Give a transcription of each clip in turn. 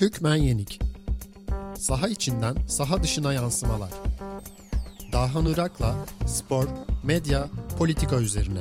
Hükmen Yenik Saha içinden saha dışına yansımalar. Dahan Irak'la spor, medya, politika üzerine.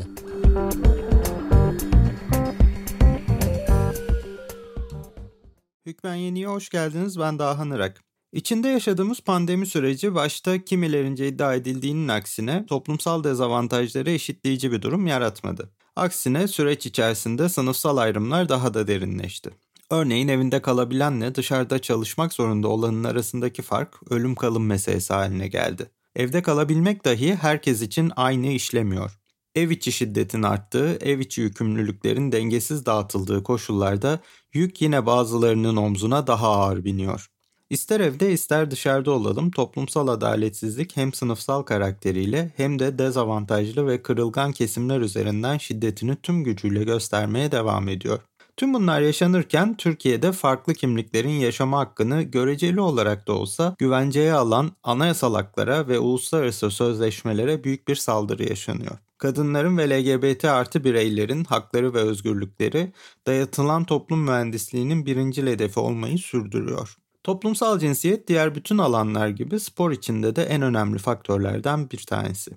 Hükmen Yeni'ye hoş geldiniz. Ben Dahan Irak. İçinde yaşadığımız pandemi süreci başta kimilerince iddia edildiğinin aksine toplumsal dezavantajları eşitleyici bir durum yaratmadı. Aksine süreç içerisinde sınıfsal ayrımlar daha da derinleşti. Örneğin evinde kalabilenle dışarıda çalışmak zorunda olanın arasındaki fark ölüm kalım meselesi haline geldi. Evde kalabilmek dahi herkes için aynı işlemiyor. Ev içi şiddetin arttığı, ev içi yükümlülüklerin dengesiz dağıtıldığı koşullarda yük yine bazılarının omzuna daha ağır biniyor. İster evde ister dışarıda olalım toplumsal adaletsizlik hem sınıfsal karakteriyle hem de dezavantajlı ve kırılgan kesimler üzerinden şiddetini tüm gücüyle göstermeye devam ediyor. Tüm bunlar yaşanırken Türkiye'de farklı kimliklerin yaşama hakkını göreceli olarak da olsa güvenceye alan anayasal haklara ve uluslararası sözleşmelere büyük bir saldırı yaşanıyor. Kadınların ve LGBT artı bireylerin hakları ve özgürlükleri dayatılan toplum mühendisliğinin birinci hedefi olmayı sürdürüyor. Toplumsal cinsiyet diğer bütün alanlar gibi spor içinde de en önemli faktörlerden bir tanesi.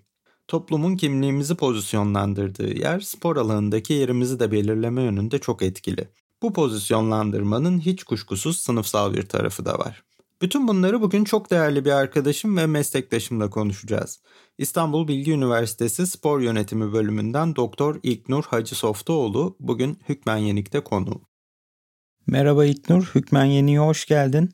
Toplumun kimliğimizi pozisyonlandırdığı yer spor alanındaki yerimizi de belirleme yönünde çok etkili. Bu pozisyonlandırmanın hiç kuşkusuz sınıfsal bir tarafı da var. Bütün bunları bugün çok değerli bir arkadaşım ve meslektaşımla konuşacağız. İstanbul Bilgi Üniversitesi Spor Yönetimi bölümünden Doktor İlknur Hacı Softoğlu bugün Hükmen Yenik'te konu. Merhaba İlknur, Hükmen Yenik'e hoş geldin.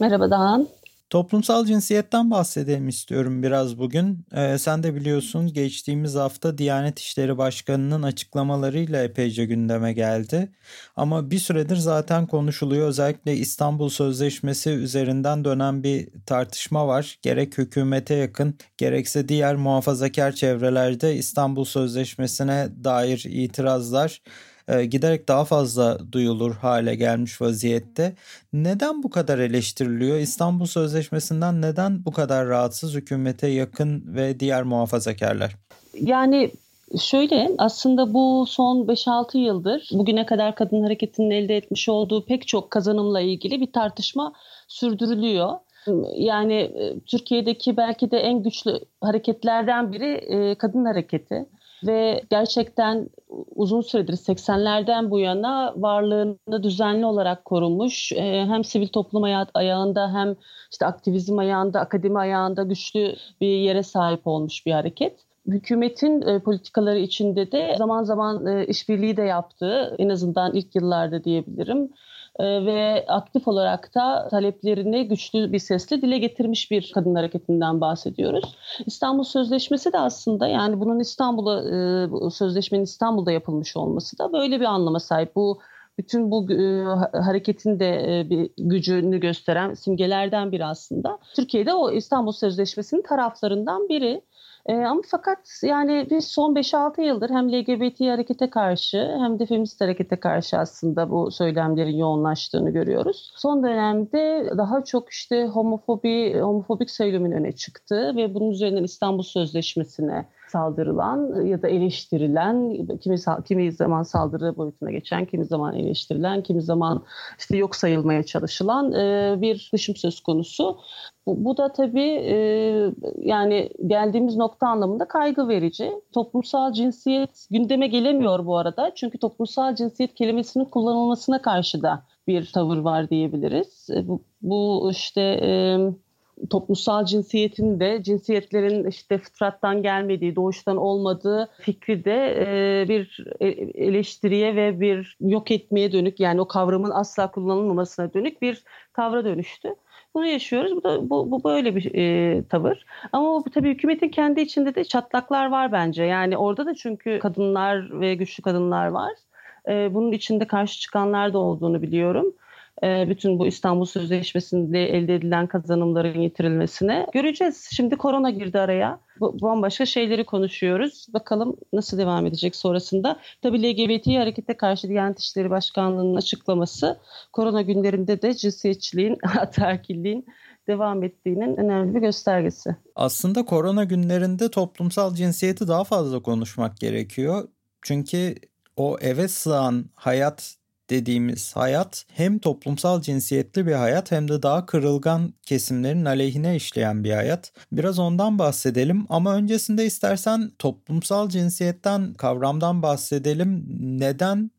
Merhaba Dağhan. Toplumsal cinsiyetten bahsedelim istiyorum biraz bugün. Ee, sen de biliyorsun geçtiğimiz hafta Diyanet İşleri Başkanı'nın açıklamalarıyla epeyce gündeme geldi. Ama bir süredir zaten konuşuluyor. Özellikle İstanbul Sözleşmesi üzerinden dönen bir tartışma var. Gerek hükümete yakın gerekse diğer muhafazakar çevrelerde İstanbul Sözleşmesi'ne dair itirazlar e, giderek daha fazla duyulur hale gelmiş vaziyette. Neden bu kadar eleştiriliyor? İstanbul Sözleşmesi'nden neden bu kadar rahatsız hükümete yakın ve diğer muhafazakarlar? Yani Şöyle aslında bu son 5-6 yıldır bugüne kadar kadın hareketinin elde etmiş olduğu pek çok kazanımla ilgili bir tartışma sürdürülüyor. Yani e, Türkiye'deki belki de en güçlü hareketlerden biri e, kadın hareketi ve gerçekten uzun süredir 80'lerden bu yana varlığını düzenli olarak korumuş. Ee, hem sivil toplum ayağında hem işte aktivizm ayağında, akademi ayağında güçlü bir yere sahip olmuş bir hareket hükümetin e, politikaları içinde de zaman zaman e, işbirliği de yaptığı en azından ilk yıllarda diyebilirim e, ve aktif olarak da taleplerini güçlü bir sesle dile getirmiş bir kadın hareketinden bahsediyoruz. İstanbul Sözleşmesi de aslında yani bunun İstanbul'a e, sözleşmenin İstanbul'da yapılmış olması da böyle bir anlama sahip. Bu bütün bu e, hareketin de e, bir gücünü gösteren simgelerden biri aslında. Türkiye'de o İstanbul Sözleşmesi'nin taraflarından biri. E, ama fakat yani biz son 5-6 yıldır hem LGBT harekete karşı hem de feminist harekete karşı aslında bu söylemlerin yoğunlaştığını görüyoruz. Son dönemde daha çok işte homofobi, homofobik söylemin öne çıktı ve bunun üzerinden İstanbul Sözleşmesi'ne saldırılan ya da eleştirilen, kimi, kimi zaman saldırı boyutuna geçen, kimi zaman eleştirilen, kimi zaman işte yok sayılmaya çalışılan e, bir dışım söz konusu. Bu, da tabii e, yani geldiğimiz nokta anlamında kaygı verici. Toplumsal cinsiyet gündeme gelemiyor bu arada. Çünkü toplumsal cinsiyet kelimesinin kullanılmasına karşı da bir tavır var diyebiliriz. E, bu, işte... toplumsal cinsiyetin de cinsiyetlerin işte fıtrattan gelmediği, doğuştan olmadığı fikri de e, bir e, eleştiriye ve bir yok etmeye dönük yani o kavramın asla kullanılmamasına dönük bir tavra dönüştü. Bunu yaşıyoruz. Bu da bu, bu böyle bir e, tavır. Ama bu tabii hükümetin kendi içinde de çatlaklar var bence. Yani orada da çünkü kadınlar ve güçlü kadınlar var. E, bunun içinde karşı çıkanlar da olduğunu biliyorum. E, bütün bu İstanbul Sözleşmesi'nde elde edilen kazanımların yitirilmesine. Göreceğiz. Şimdi korona girdi araya. Bu, bambaşka şeyleri konuşuyoruz. Bakalım nasıl devam edecek sonrasında. Tabii LGBT harekete karşı Diyanet İşleri Başkanlığı'nın açıklaması korona günlerinde de cinsiyetçiliğin, ataerkilliğin devam ettiğinin önemli bir göstergesi. Aslında korona günlerinde toplumsal cinsiyeti daha fazla konuşmak gerekiyor. Çünkü o eve sığan hayat dediğimiz hayat hem toplumsal cinsiyetli bir hayat hem de daha kırılgan kesimlerin aleyhine işleyen bir hayat. Biraz ondan bahsedelim ama öncesinde istersen toplumsal cinsiyetten kavramdan bahsedelim. Neden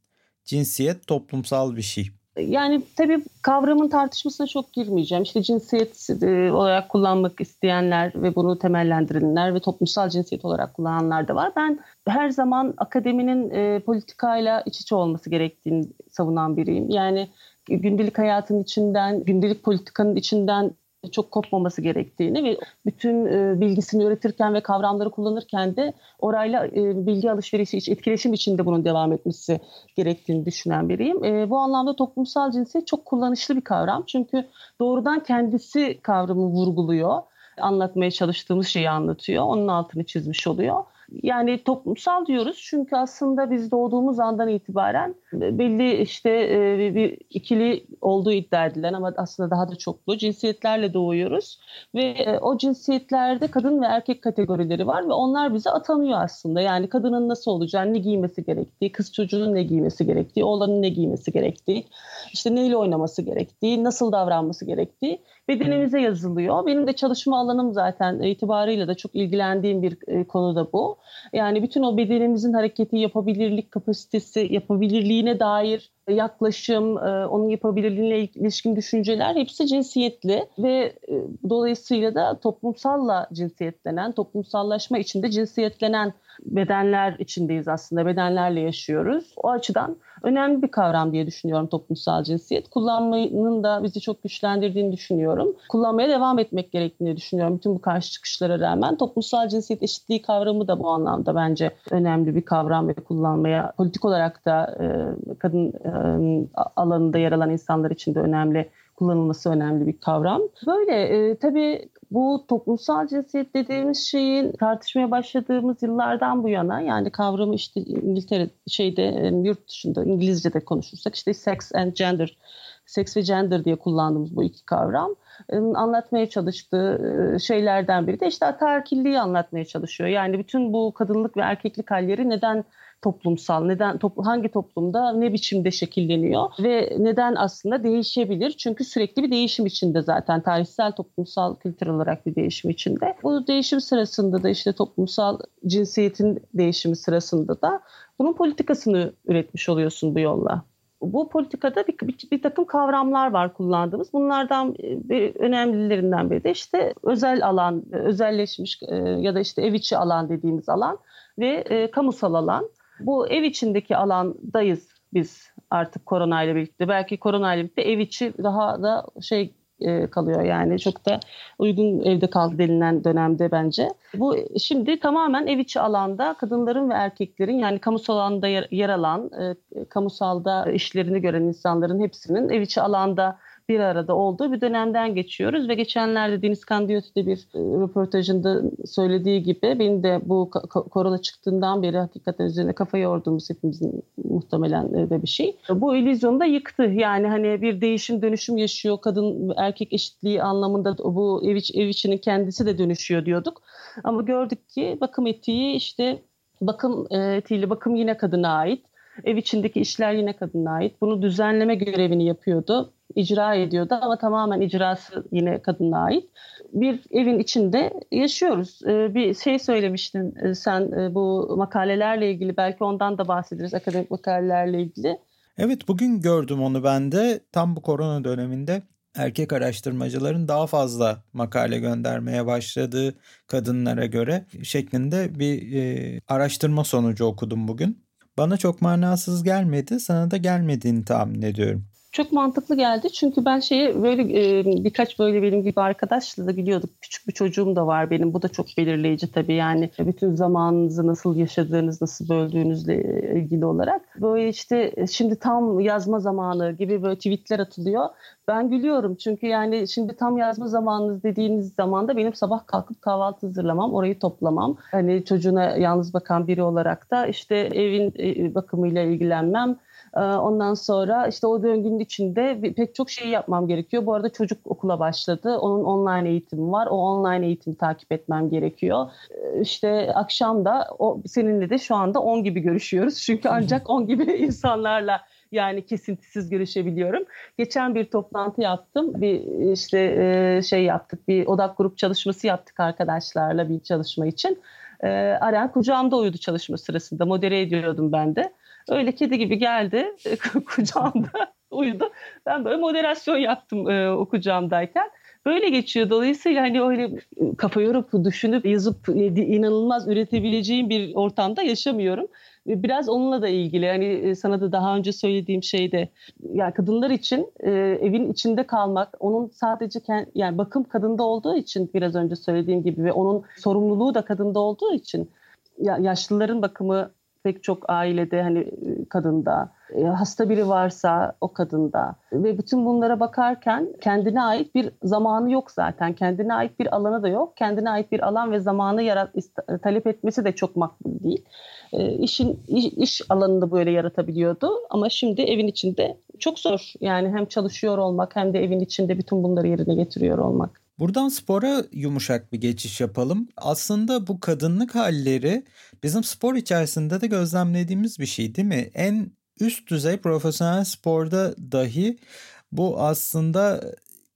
cinsiyet toplumsal bir şey? Yani tabii kavramın tartışmasına çok girmeyeceğim. İşte cinsiyet e, olarak kullanmak isteyenler ve bunu temellendirenler ve toplumsal cinsiyet olarak kullananlar da var. Ben her zaman akademinin e, politikayla iç içe olması gerektiğini savunan biriyim. Yani gündelik hayatın içinden, gündelik politikanın içinden çok kopmaması gerektiğini ve bütün e, bilgisini üretirken ve kavramları kullanırken de orayla e, bilgi alışverişi, etkileşim içinde bunun devam etmesi gerektiğini düşünen biriyim. E, bu anlamda toplumsal cinsiyet çok kullanışlı bir kavram. Çünkü doğrudan kendisi kavramı vurguluyor. Anlatmaya çalıştığımız şeyi anlatıyor. Onun altını çizmiş oluyor. Yani toplumsal diyoruz çünkü aslında biz doğduğumuz andan itibaren belli işte e, bir ikili olduğu iddia edilen ama aslında daha da çoklu cinsiyetlerle doğuyoruz ve e, o cinsiyetlerde kadın ve erkek kategorileri var ve onlar bize atanıyor aslında. Yani kadının nasıl olacağı, ne giymesi gerektiği, kız çocuğunun ne giymesi gerektiği, oğlanın ne giymesi gerektiği, işte neyle oynaması gerektiği, nasıl davranması gerektiği bedenimize yazılıyor. Benim de çalışma alanım zaten itibarıyla da çok ilgilendiğim bir e, konu da bu. Yani bütün o bedenimizin hareketi, yapabilirlik kapasitesi, yapabilirliğine dair yaklaşım, e, onun yapabilirliğine ilişkin düşünceler hepsi cinsiyetli ve e, dolayısıyla da toplumsalla cinsiyetlenen, toplumsallaşma içinde cinsiyetlenen bedenler içindeyiz aslında. Bedenlerle yaşıyoruz. O açıdan önemli bir kavram diye düşünüyorum toplumsal cinsiyet. Kullanmanın da bizi çok güçlendirdiğini düşünüyorum. Kullanmaya devam etmek gerektiğini düşünüyorum. Bütün bu karşı çıkışlara rağmen toplumsal cinsiyet eşitliği kavramı da bu anlamda bence önemli bir kavram ve kullanmaya politik olarak da e, kadın e, alanında yer alan insanlar için de önemli kullanılması önemli bir kavram. Böyle e, tabii bu toplumsal cinsiyet dediğimiz şeyin tartışmaya başladığımız yıllardan bu yana yani kavramı işte İngiltere şeyde e, yurt dışında İngilizce'de konuşursak işte sex and gender seks ve gender diye kullandığımız bu iki kavram anlatmaya çalıştığı e, şeylerden biri de işte ataerkilliği anlatmaya çalışıyor. Yani bütün bu kadınlık ve erkeklik halleri neden toplumsal, neden top, hangi toplumda ne biçimde şekilleniyor ve neden aslında değişebilir? Çünkü sürekli bir değişim içinde zaten tarihsel, toplumsal, kültür olarak bir değişim içinde. Bu değişim sırasında da işte toplumsal cinsiyetin değişimi sırasında da bunun politikasını üretmiş oluyorsun bu yolla bu politikada bir, bir, bir takım kavramlar var kullandığımız. Bunlardan e, bir önemlilerinden biri de işte özel alan, özelleşmiş e, ya da işte ev içi alan dediğimiz alan ve e, kamusal alan. Bu ev içindeki alandayız biz artık koronayla birlikte. Belki koronayla birlikte ev içi daha da şey e, kalıyor yani çok da uygun evde kaldı denilen dönemde bence. Bu şimdi tamamen ev içi alanda kadınların ve erkeklerin yani kamusal alanda yer, yer alan, e, kamusalda işlerini gören insanların hepsinin ev içi alanda bir arada olduğu bir dönemden geçiyoruz ve geçenlerde Deniz Kandiyoti bir e, röportajında söylediği gibi benim de bu korona çıktığından beri hakikaten üzerine kafa yorduğumuz hepimizin muhtemelen e, de bir şey. Bu illüzyonu da yıktı. Yani hani bir değişim dönüşüm yaşıyor kadın erkek eşitliği anlamında bu ev, iç, ev içinin kendisi de dönüşüyor diyorduk. Ama gördük ki bakım etiği işte bakım e, etiğiyle bakım yine kadına ait. Ev içindeki işler yine kadına ait. Bunu düzenleme görevini yapıyordu icra ediyordu ama tamamen icrası yine kadına ait. Bir evin içinde yaşıyoruz. Ee, bir şey söylemiştin e, sen e, bu makalelerle ilgili belki ondan da bahsederiz akademik makalelerle ilgili. Evet bugün gördüm onu ben de tam bu korona döneminde erkek araştırmacıların daha fazla makale göndermeye başladığı kadınlara göre şeklinde bir e, araştırma sonucu okudum bugün. Bana çok manasız gelmedi, sana da gelmediğini tahmin ediyorum çok mantıklı geldi. Çünkü ben şeyi böyle e, birkaç böyle benim gibi arkadaşla da gidiyorduk. Küçük bir çocuğum da var benim. Bu da çok belirleyici tabii. Yani bütün zamanınızı nasıl yaşadığınız, nasıl böldüğünüzle ilgili olarak. Böyle işte şimdi tam yazma zamanı gibi böyle tweetler atılıyor. Ben gülüyorum çünkü yani şimdi tam yazma zamanınız dediğiniz zamanda benim sabah kalkıp kahvaltı hazırlamam, orayı toplamam. Hani çocuğuna yalnız bakan biri olarak da işte evin e, bakımıyla ilgilenmem ondan sonra işte o döngünün içinde pek çok şey yapmam gerekiyor. Bu arada çocuk okula başladı. Onun online eğitimi var. O online eğitimi takip etmem gerekiyor. Ee, işte akşam da o seninle de şu anda 10 gibi görüşüyoruz. Çünkü ancak 10 gibi insanlarla yani kesintisiz görüşebiliyorum. Geçen bir toplantı yaptım. Bir işte e, şey yaptık. Bir odak grup çalışması yaptık arkadaşlarla bir çalışma için. E, Aren kucağımda uyudu çalışma sırasında. Modere ediyordum ben de. Öyle kedi gibi geldi kucağımda uyudu. Ben böyle moderasyon yaptım e, o kucağımdayken. Böyle geçiyor. Dolayısıyla hani öyle kafa yorup düşünüp yazıp inanılmaz üretebileceğim bir ortamda yaşamıyorum. Biraz onunla da ilgili. Hani e, sana da daha önce söylediğim şeyde yani kadınlar için e, evin içinde kalmak, onun sadece kend, yani bakım kadında olduğu için biraz önce söylediğim gibi ve onun sorumluluğu da kadında olduğu için ya, yaşlıların bakımı pek çok ailede hani kadında, e, hasta biri varsa o kadında ve bütün bunlara bakarken kendine ait bir zamanı yok zaten. Kendine ait bir alanı da yok. Kendine ait bir alan ve zamanı yarat talep etmesi de çok makbul değil. E, işin iş, iş alanında böyle yaratabiliyordu ama şimdi evin içinde çok zor. Yani hem çalışıyor olmak hem de evin içinde bütün bunları yerine getiriyor olmak. Buradan spora yumuşak bir geçiş yapalım. Aslında bu kadınlık halleri bizim spor içerisinde de gözlemlediğimiz bir şey değil mi? En üst düzey profesyonel sporda dahi bu aslında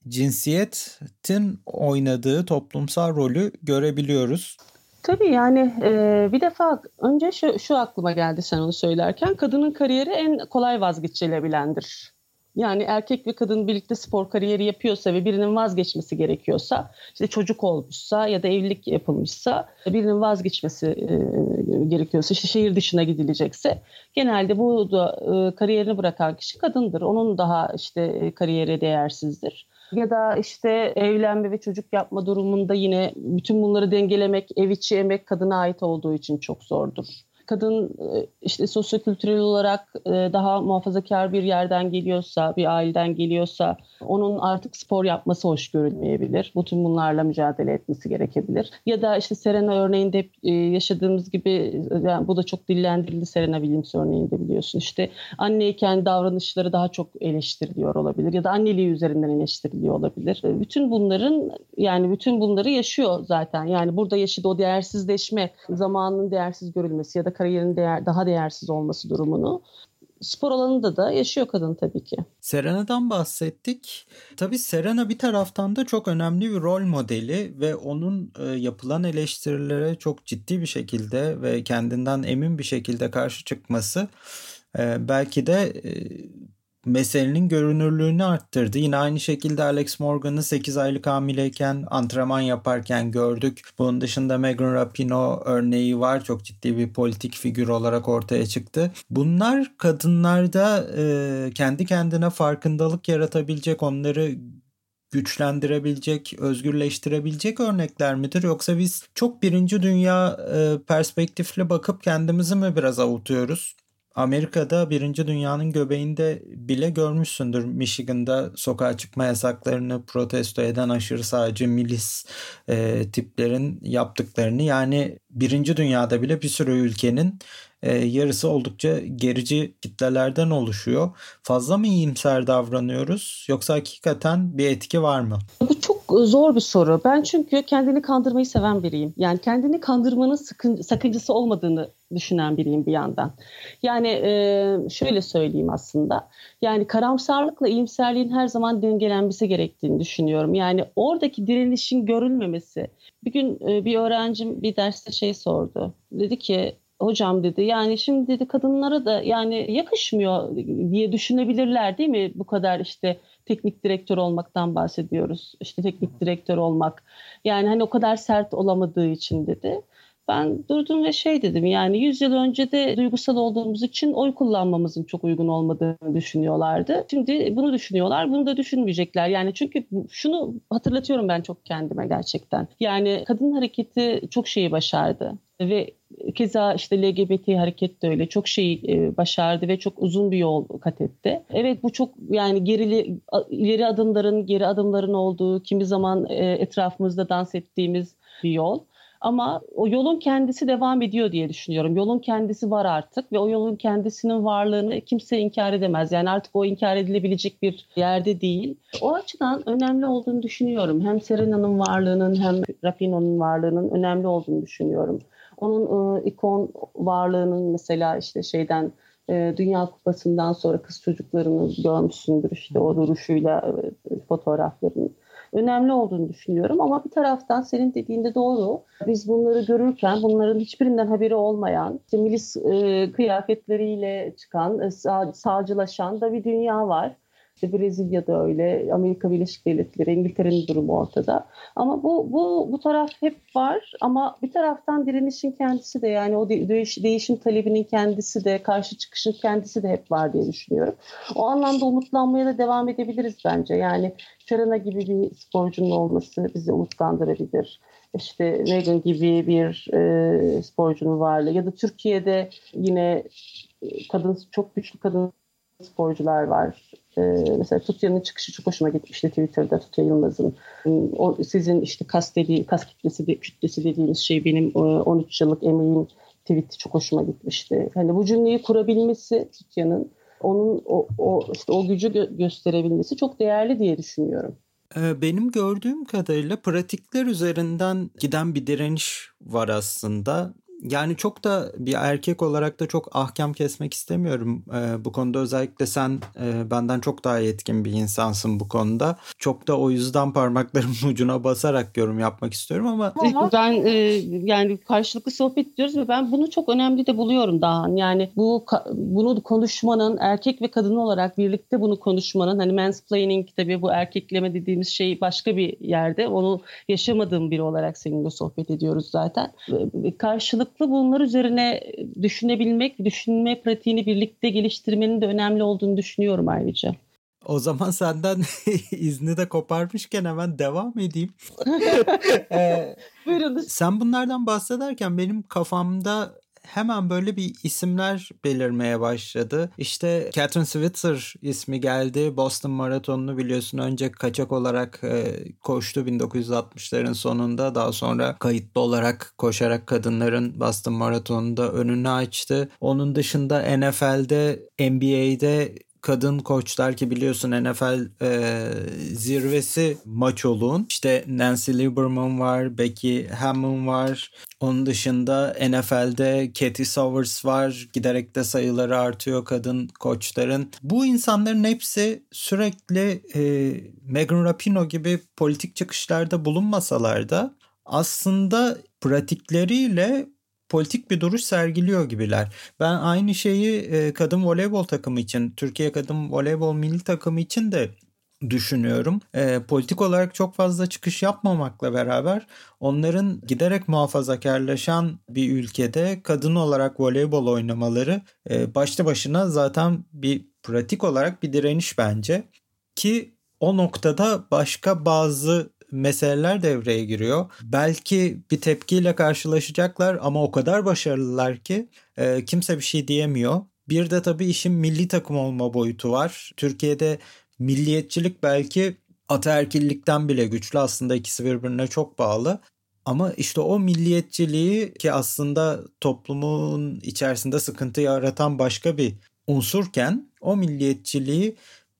cinsiyetin oynadığı toplumsal rolü görebiliyoruz. Tabii yani e, bir defa önce şu, şu aklıma geldi sen onu söylerken kadının kariyeri en kolay vazgeçilebilendir. Yani erkek ve kadın birlikte spor kariyeri yapıyorsa ve birinin vazgeçmesi gerekiyorsa, işte çocuk olmuşsa ya da evlilik yapılmışsa birinin vazgeçmesi e, gerekiyorsa, işte şehir dışına gidilecekse genelde bu da e, kariyerini bırakan kişi kadındır. Onun daha işte e, kariyeri değersizdir. Ya da işte evlenme ve çocuk yapma durumunda yine bütün bunları dengelemek, ev içi emek kadına ait olduğu için çok zordur kadın e, işte sosyokültürel olarak e, daha muhafazakar bir yerden geliyorsa, bir aileden geliyorsa onun artık spor yapması hoş görülmeyebilir. Bütün bunlarla mücadele etmesi gerekebilir. Ya da işte Serena örneğinde e, yaşadığımız gibi yani bu da çok dillendirildi Serena Williams örneğinde biliyorsun. İşte anneyken davranışları daha çok eleştiriliyor olabilir ya da anneliği üzerinden eleştiriliyor olabilir. Bütün bunların yani bütün bunları yaşıyor zaten. Yani burada yaşadığı o değersizleşme, zamanın değersiz görülmesi ya da kariyerin değer, daha değersiz olması durumunu spor alanında da yaşıyor kadın tabii ki. Serena'dan bahsettik. Tabii Serena bir taraftan da çok önemli bir rol modeli ve onun e, yapılan eleştirilere çok ciddi bir şekilde ve kendinden emin bir şekilde karşı çıkması e, belki de e, meselenin görünürlüğünü arttırdı. Yine aynı şekilde Alex Morgan'ı 8 aylık hamileyken antrenman yaparken gördük. Bunun dışında Megan Rapinoe örneği var. Çok ciddi bir politik figür olarak ortaya çıktı. Bunlar kadınlarda e, kendi kendine farkındalık yaratabilecek, onları güçlendirebilecek, özgürleştirebilecek örnekler midir? Yoksa biz çok birinci dünya e, perspektifle bakıp kendimizi mi biraz avutuyoruz? Amerika'da birinci dünyanın göbeğinde bile görmüşsündür. Michigan'da sokağa çıkma yasaklarını protesto eden aşırı sağcı milis e, tiplerin yaptıklarını yani birinci dünyada bile bir sürü ülkenin e, yarısı oldukça gerici kitlelerden oluşuyor. Fazla mı iyimser davranıyoruz yoksa hakikaten bir etki var mı? Bu zor bir soru. Ben çünkü kendini kandırmayı seven biriyim. Yani kendini kandırmanın sıkın, sakıncası olmadığını düşünen biriyim bir yandan. Yani e, şöyle söyleyeyim aslında. Yani karamsarlıkla iyimserliğin her zaman dengelenmesi gerektiğini düşünüyorum. Yani oradaki direnişin görülmemesi. Bir gün e, bir öğrencim bir derste şey sordu. Dedi ki hocam dedi yani şimdi dedi kadınlara da yani yakışmıyor diye düşünebilirler değil mi bu kadar işte teknik direktör olmaktan bahsediyoruz. İşte teknik direktör olmak. Yani hani o kadar sert olamadığı için dedi. Ben durdum ve şey dedim yani 100 yıl önce de duygusal olduğumuz için oy kullanmamızın çok uygun olmadığını düşünüyorlardı. Şimdi bunu düşünüyorlar, bunu da düşünmeyecekler. Yani çünkü şunu hatırlatıyorum ben çok kendime gerçekten. Yani kadın hareketi çok şeyi başardı ve keza işte LGBT hareket de öyle çok şey başardı ve çok uzun bir yol kat etti. Evet bu çok yani gerili ileri adımların geri adımların olduğu kimi zaman e, etrafımızda dans ettiğimiz bir yol. Ama o yolun kendisi devam ediyor diye düşünüyorum. Yolun kendisi var artık ve o yolun kendisinin varlığını kimse inkar edemez. Yani artık o inkar edilebilecek bir yerde değil. O açıdan önemli olduğunu düşünüyorum. Hem Serena'nın varlığının hem Rapino'nun varlığının önemli olduğunu düşünüyorum. Onun e, ikon varlığının mesela işte şeyden e, Dünya Kupası'ndan sonra kız çocuklarını görmüşsündür işte o duruşuyla e, fotoğraflarını önemli olduğunu düşünüyorum. Ama bir taraftan senin dediğinde doğru. Biz bunları görürken bunların hiçbirinden haberi olmayan, işte milis e, kıyafetleriyle çıkan, e, sağ, sağcılaşan da bir dünya var. İşte Brezilya'da öyle, Amerika Birleşik Devletleri, İngiltere'nin durumu ortada. Ama bu bu bu taraf hep var ama bir taraftan direnişin kendisi de yani o değiş, değişim talebinin kendisi de, karşı çıkışın kendisi de hep var diye düşünüyorum. O anlamda umutlanmaya da devam edebiliriz bence. Yani Serena gibi bir sporcunun olması bizi umutlandırabilir İşte Megan gibi bir e, sporcunun varlığı ya da Türkiye'de yine kadın çok güçlü kadın sporcular var. Ee, mesela Tutya'nın çıkışı çok hoşuma gitmişti Twitter'da Tutya Yılmaz'ın. O, sizin işte kas, dediği, kas kütlesi, kütlesi dediğiniz şey benim 13 yıllık emeğim tweet'i çok hoşuma gitmişti. Hani bu cümleyi kurabilmesi Tutya'nın onun o, o işte o gücü gö- gösterebilmesi çok değerli diye düşünüyorum. Ee, benim gördüğüm kadarıyla pratikler üzerinden giden bir direniş var aslında yani çok da bir erkek olarak da çok ahkam kesmek istemiyorum. Ee, bu konuda özellikle sen e, benden çok daha yetkin bir insansın bu konuda. Çok da o yüzden parmaklarımın ucuna basarak yorum yapmak istiyorum ama... ama... Ben e, yani karşılıklı sohbet ediyoruz ve ben bunu çok önemli de buluyorum daha. Yani bu bunu konuşmanın erkek ve kadın olarak birlikte bunu konuşmanın hani mansplaining tabii bu erkekleme dediğimiz şey başka bir yerde. Onu yaşamadığım biri olarak seninle sohbet ediyoruz zaten. Karşılık karşılıklı bunlar üzerine düşünebilmek, düşünme pratiğini birlikte geliştirmenin de önemli olduğunu düşünüyorum ayrıca. O zaman senden izni de koparmışken hemen devam edeyim. ee, Buyurunuz. Sen bunlardan bahsederken benim kafamda hemen böyle bir isimler belirmeye başladı. İşte Catherine Switzer ismi geldi. Boston Maratonu'nu biliyorsun önce kaçak olarak e, koştu 1960'ların sonunda. Daha sonra kayıtlı olarak koşarak kadınların Boston Maratonu'nda önünü açtı. Onun dışında NFL'de, NBA'de kadın koçlar ki biliyorsun NFL e, zirvesi maçoluğun. İşte Nancy Lieberman var, Becky Hammon var. Onun dışında NFL'de Katie Sowers var. Giderek de sayıları artıyor kadın koçların. Bu insanların hepsi sürekli e, Megan Rapinoe gibi politik çıkışlarda bulunmasalar da aslında pratikleriyle politik bir duruş sergiliyor gibiler. Ben aynı şeyi e, kadın voleybol takımı için, Türkiye kadın voleybol milli takımı için de düşünüyorum. E, politik olarak çok fazla çıkış yapmamakla beraber onların giderek muhafazakarlaşan bir ülkede kadın olarak voleybol oynamaları e, başlı başına zaten bir pratik olarak bir direniş bence. Ki o noktada başka bazı meseleler devreye giriyor. Belki bir tepkiyle karşılaşacaklar ama o kadar başarılılar ki e, kimse bir şey diyemiyor. Bir de tabii işin milli takım olma boyutu var. Türkiye'de milliyetçilik belki ataerkillikten bile güçlü. Aslında ikisi birbirine çok bağlı. Ama işte o milliyetçiliği ki aslında toplumun içerisinde sıkıntı yaratan başka bir unsurken o milliyetçiliği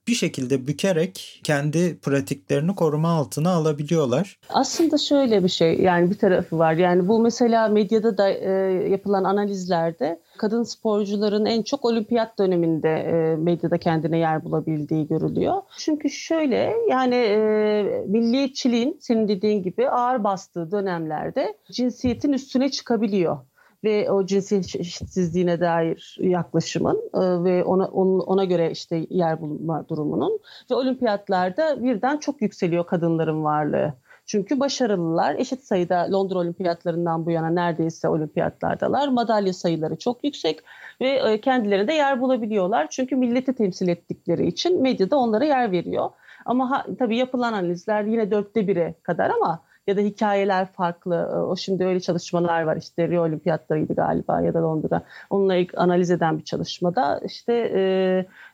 bir şekilde bükerek kendi pratiklerini koruma altına alabiliyorlar. Aslında şöyle bir şey yani bir tarafı var. Yani bu mesela medyada da e, yapılan analizlerde kadın sporcuların en çok olimpiyat döneminde e, medyada kendine yer bulabildiği görülüyor. Çünkü şöyle yani e, milliyetçiliğin senin dediğin gibi ağır bastığı dönemlerde cinsiyetin üstüne çıkabiliyor ve o cinsiyet eşitsizliğine dair yaklaşımın e, ve ona ona göre işte yer bulma durumunun ve olimpiyatlarda birden çok yükseliyor kadınların varlığı. Çünkü başarılılar eşit sayıda Londra olimpiyatlarından bu yana neredeyse olimpiyatlardalar. Madalya sayıları çok yüksek ve e, kendileri de yer bulabiliyorlar. Çünkü milleti temsil ettikleri için medyada onlara yer veriyor. Ama ha, tabii yapılan analizler yine dörtte bire kadar ama ya da hikayeler farklı. Ee, o şimdi öyle çalışmalar var işte Rio Olimpiyatlarıydı galiba ya da Londra. Onunla ilk analiz eden bir çalışmada işte e,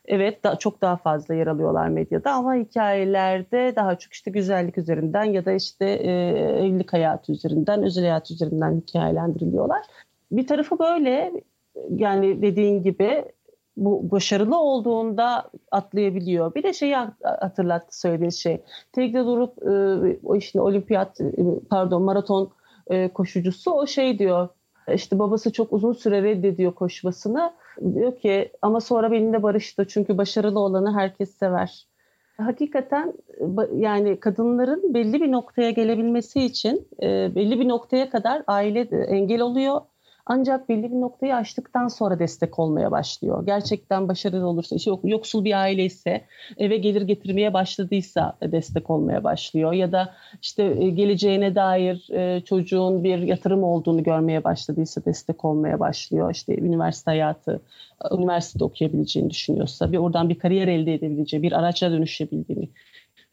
evet da, çok daha fazla yer alıyorlar medyada ama hikayelerde daha çok işte güzellik üzerinden ya da işte e, evlilik hayatı üzerinden, özel hayat üzerinden hikayelendiriliyorlar. Bir tarafı böyle yani dediğin gibi bu başarılı olduğunda atlayabiliyor. Bir de şeyi hatırlattı söylediği şey. Tekte durup e, o işte olimpiyat e, pardon maraton e, koşucusu o şey diyor. İşte babası çok uzun süre reddediyor koşmasını. Diyor ki ama sonra benimle barıştı çünkü başarılı olanı herkes sever. Hakikaten yani kadınların belli bir noktaya gelebilmesi için belli bir noktaya kadar aile engel oluyor ancak belli bir noktayı aştıktan sonra destek olmaya başlıyor. Gerçekten başarılı olursa, işte yoksul bir aile ise eve gelir getirmeye başladıysa destek olmaya başlıyor. Ya da işte e, geleceğine dair e, çocuğun bir yatırım olduğunu görmeye başladıysa destek olmaya başlıyor. İşte üniversite hayatı, üniversitede okuyabileceğini düşünüyorsa, bir oradan bir kariyer elde edebileceği, bir araca dönüşebildiğini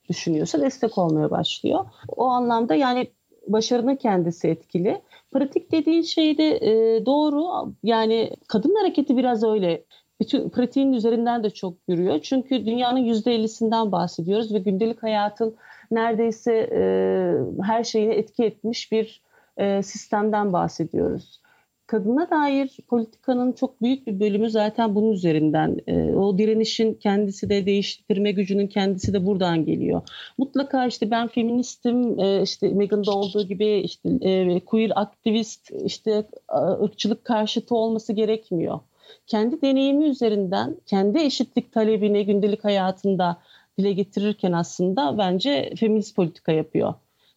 düşünüyorsa destek olmaya başlıyor. O anlamda yani başarının kendisi etkili. Pratik dediğin şey de e, doğru. Yani kadın hareketi biraz öyle. Bütün pratiğin üzerinden de çok yürüyor. Çünkü dünyanın yüzde 50'sinden bahsediyoruz ve gündelik hayatın neredeyse e, her şeyine etki etmiş bir e, sistemden bahsediyoruz kadına dair politikanın çok büyük bir bölümü zaten bunun üzerinden. E, o direnişin kendisi de değiştirme gücünün kendisi de buradan geliyor. Mutlaka işte ben feministim, e, işte Megan'da olduğu gibi işte e, queer aktivist, işte ırkçılık karşıtı olması gerekmiyor. Kendi deneyimi üzerinden kendi eşitlik talebini gündelik hayatında dile getirirken aslında bence feminist politika yapıyor.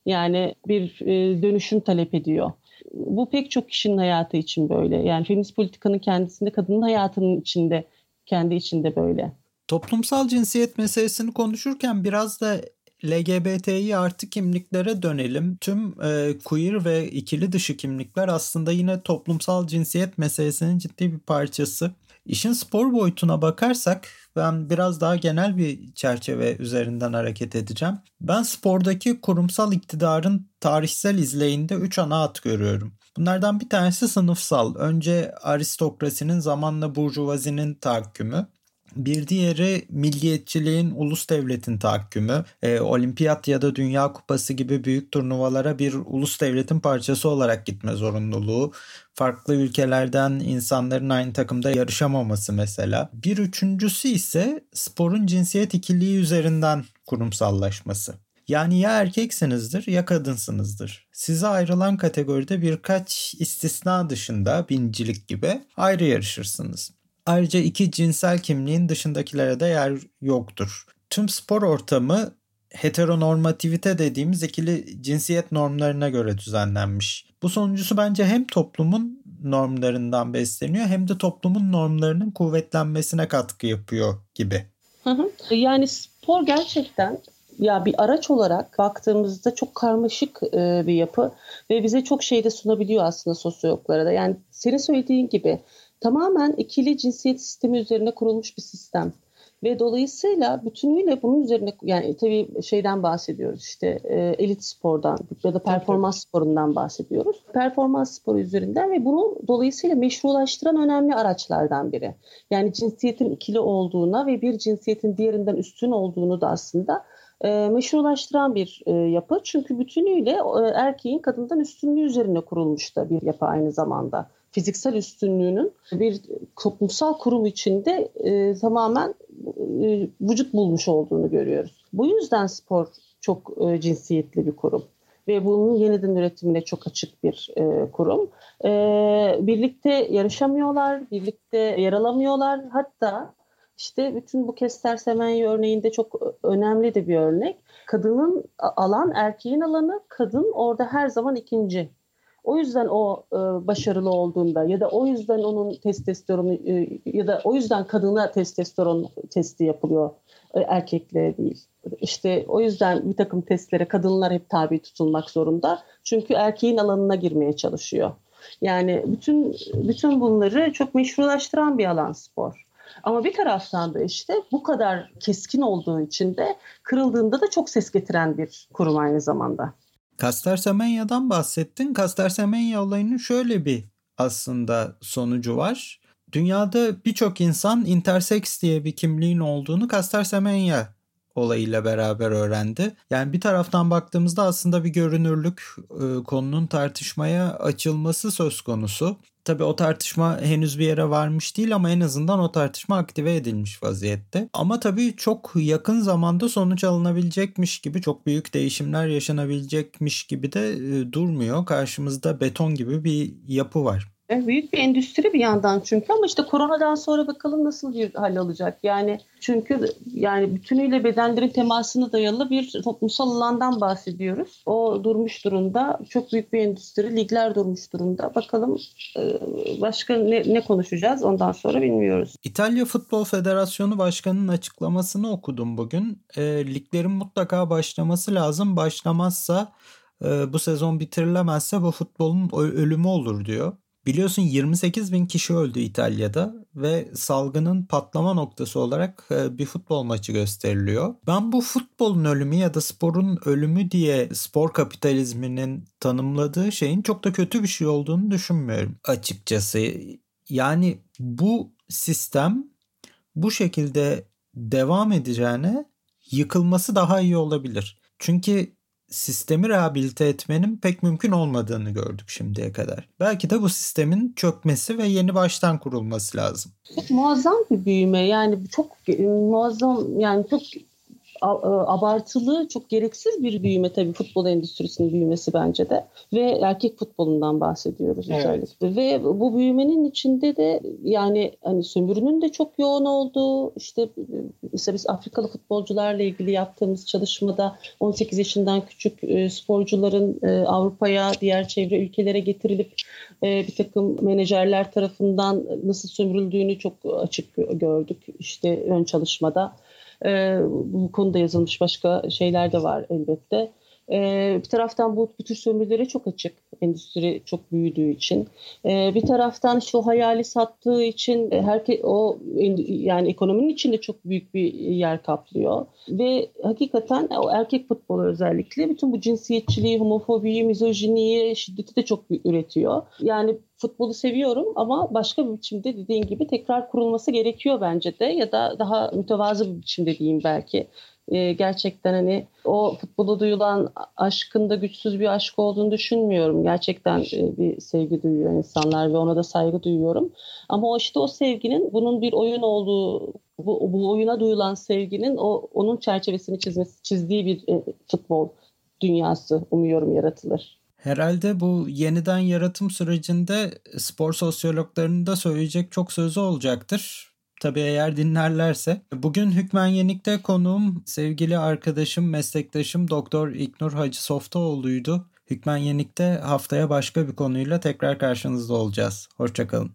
Yani bir e, dönüşüm talep ediyor bu pek çok kişinin hayatı için böyle. Yani feminist politikanın kendisinde, kadının hayatının içinde, kendi içinde böyle. Toplumsal cinsiyet meselesini konuşurken biraz da LGBTİ artı kimliklere dönelim. Tüm e, queer ve ikili dışı kimlikler aslında yine toplumsal cinsiyet meselesinin ciddi bir parçası. İşin spor boyutuna bakarsak ben biraz daha genel bir çerçeve üzerinden hareket edeceğim. Ben spordaki kurumsal iktidarın tarihsel izleyinde 3 ana at görüyorum. Bunlardan bir tanesi sınıfsal. Önce aristokrasinin zamanla burjuvazinin tahakkümü. Bir diğeri milliyetçiliğin ulus devletin tahakkümü. E, olimpiyat ya da Dünya Kupası gibi büyük turnuvalara bir ulus devletin parçası olarak gitme zorunluluğu. Farklı ülkelerden insanların aynı takımda yarışamaması mesela. Bir üçüncüsü ise sporun cinsiyet ikiliği üzerinden kurumsallaşması. Yani ya erkeksinizdir ya kadınsınızdır. Size ayrılan kategoride birkaç istisna dışında bincilik gibi ayrı yarışırsınız. Ayrıca iki cinsel kimliğin dışındakilere de yer yoktur. Tüm spor ortamı heteronormativite dediğimiz ikili cinsiyet normlarına göre düzenlenmiş. Bu sonuncusu bence hem toplumun normlarından besleniyor hem de toplumun normlarının kuvvetlenmesine katkı yapıyor gibi. Yani spor gerçekten ya bir araç olarak baktığımızda çok karmaşık e, bir yapı ve bize çok şey de sunabiliyor aslında sosyologlara da. Yani senin söylediğin gibi tamamen ikili cinsiyet sistemi üzerine kurulmuş bir sistem. Ve dolayısıyla bütünüyle bunun üzerine yani tabii şeyden bahsediyoruz işte e, elit spordan ya da performans evet. sporundan bahsediyoruz. Performans sporu üzerinden ve bunu dolayısıyla meşrulaştıran önemli araçlardan biri. Yani cinsiyetin ikili olduğuna ve bir cinsiyetin diğerinden üstün olduğunu da aslında e, meşrulaştıran bir e, yapı. Çünkü bütünüyle e, erkeğin kadından üstünlüğü üzerine kurulmuş da bir yapı aynı zamanda. Fiziksel üstünlüğünün bir toplumsal kurum içinde e, tamamen e, vücut bulmuş olduğunu görüyoruz. Bu yüzden spor çok e, cinsiyetli bir kurum ve bunun yeniden üretimine çok açık bir e, kurum. E, birlikte yarışamıyorlar, birlikte yer alamıyorlar. Hatta işte bütün bu Kester Semenyo örneğinde çok önemli de bir örnek. Kadının alan erkeğin alanı, kadın orada her zaman ikinci. O yüzden o e, başarılı olduğunda ya da o yüzden onun testosteronu e, ya da o yüzden kadına testosteron testi yapılıyor e, erkeklere değil. İşte o yüzden bir takım testlere kadınlar hep tabi tutulmak zorunda. Çünkü erkeğin alanına girmeye çalışıyor. Yani bütün bütün bunları çok meşrulaştıran bir alan spor. Ama bir taraftan da işte bu kadar keskin olduğu için de kırıldığında da çok ses getiren bir kurum aynı zamanda. Kastar Semenya'dan bahsettin. Kastar Semenya olayının şöyle bir aslında sonucu var. Dünyada birçok insan intersex diye bir kimliğin olduğunu Kastar Semenya olayıyla beraber öğrendi. Yani bir taraftan baktığımızda aslında bir görünürlük e, konunun tartışmaya açılması söz konusu. Tabii o tartışma henüz bir yere varmış değil ama en azından o tartışma aktive edilmiş vaziyette. Ama tabii çok yakın zamanda sonuç alınabilecekmiş gibi çok büyük değişimler yaşanabilecekmiş gibi de e, durmuyor. Karşımızda beton gibi bir yapı var. Büyük bir endüstri bir yandan çünkü ama işte koronadan sonra bakalım nasıl bir hal alacak. Yani çünkü yani bütünüyle bedenlerin temasına dayalı bir toplumsal alandan bahsediyoruz. O durmuş durumda. Çok büyük bir endüstri. Ligler durmuş durumda. Bakalım e, başka ne, ne konuşacağız ondan sonra bilmiyoruz. İtalya Futbol Federasyonu Başkanı'nın açıklamasını okudum bugün. E, liglerin mutlaka başlaması lazım. Başlamazsa e, bu sezon bitirilemezse bu futbolun ölümü olur diyor. Biliyorsun 28 bin kişi öldü İtalya'da ve salgının patlama noktası olarak e, bir futbol maçı gösteriliyor. Ben bu futbolun ölümü ya da sporun ölümü diye spor kapitalizminin tanımladığı şeyin çok da kötü bir şey olduğunu düşünmüyorum açıkçası. Yani bu sistem bu şekilde devam edeceğine yıkılması daha iyi olabilir. Çünkü sistemi rehabilite etmenin pek mümkün olmadığını gördük şimdiye kadar. Belki de bu sistemin çökmesi ve yeni baştan kurulması lazım. Çok muazzam bir büyüme yani çok muazzam yani çok abartılı, çok gereksiz bir büyüme tabii futbol endüstrisinin büyümesi bence de. Ve erkek futbolundan bahsediyoruz evet. özellikle. Ve bu büyümenin içinde de yani hani sömürünün de çok yoğun olduğu, işte mesela biz Afrikalı futbolcularla ilgili yaptığımız çalışmada 18 yaşından küçük e, sporcuların e, Avrupa'ya, diğer çevre ülkelere getirilip bir takım menajerler tarafından nasıl sömürüldüğünü çok açık gördük işte ön çalışmada. E, bu konuda yazılmış başka şeyler de var elbette. E, bir taraftan bu, bu tür sömürülere çok açık. Endüstri çok büyüdüğü için. E, bir taraftan işte o hayali sattığı için herke, o yani ekonominin içinde çok büyük bir yer kaplıyor. Ve hakikaten o erkek futbolu özellikle bütün bu cinsiyetçiliği, homofobiyi, mizojiniyi, şiddeti de çok üretiyor. Yani futbolu seviyorum ama başka bir biçimde dediğin gibi tekrar kurulması gerekiyor bence de ya da daha mütevazı bir biçimde diyeyim belki. Ee, gerçekten hani o futbolu duyulan aşkın da güçsüz bir aşk olduğunu düşünmüyorum. Gerçekten e, bir sevgi duyuyor insanlar ve ona da saygı duyuyorum. Ama o işte o sevginin bunun bir oyun olduğu bu, bu oyuna duyulan sevginin o onun çerçevesini çizmesi, çizdiği bir e, futbol dünyası umuyorum yaratılır. Herhalde bu yeniden yaratım sürecinde spor sosyologlarının da söyleyecek çok sözü olacaktır. Tabii eğer dinlerlerse. Bugün Hükmen Yenik'te konuğum sevgili arkadaşım, meslektaşım Doktor İknur Hacı Softaoğlu'ydu. Hükmen Yenik'te haftaya başka bir konuyla tekrar karşınızda olacağız. Hoşçakalın.